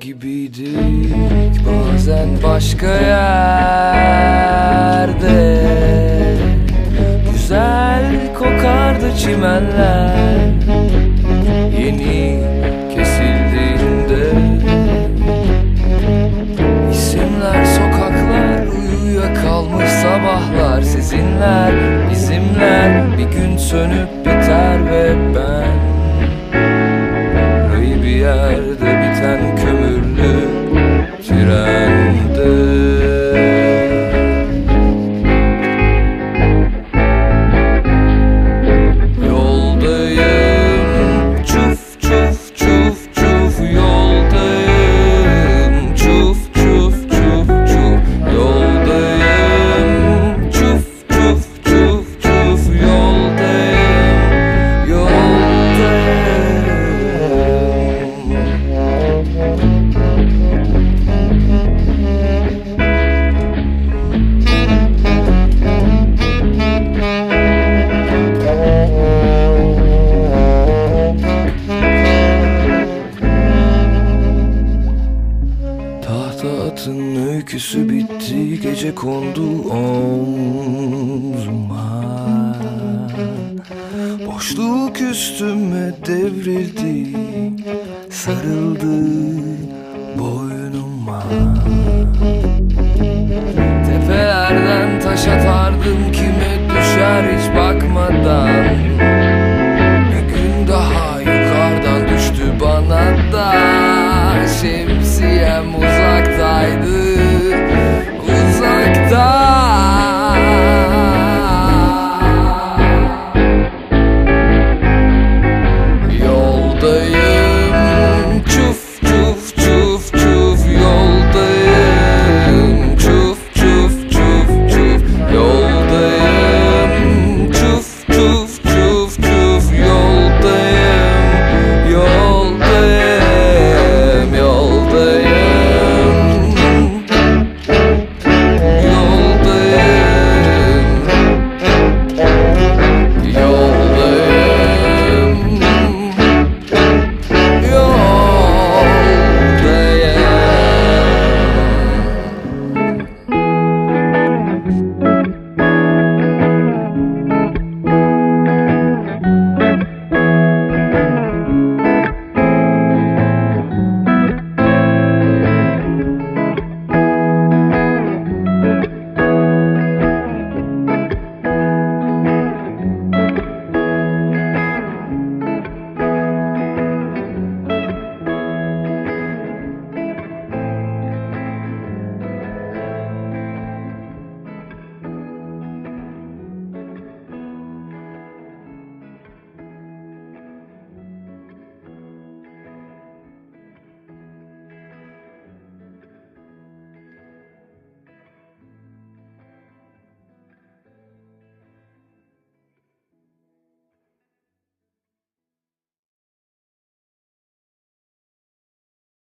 gibiydik. Bazen başka yerde. Güzel kokardı çimenler. Yeni kesildiğinde. İsimler sokaklar Uyuyakalmış sabahlar Sizinler bizimler. Bir gün sönüp biter ve ben 人。Saatin öyküsü bitti Gece kondu omzuma. Boşluk üstüme devrildi Sarıldı boynuma.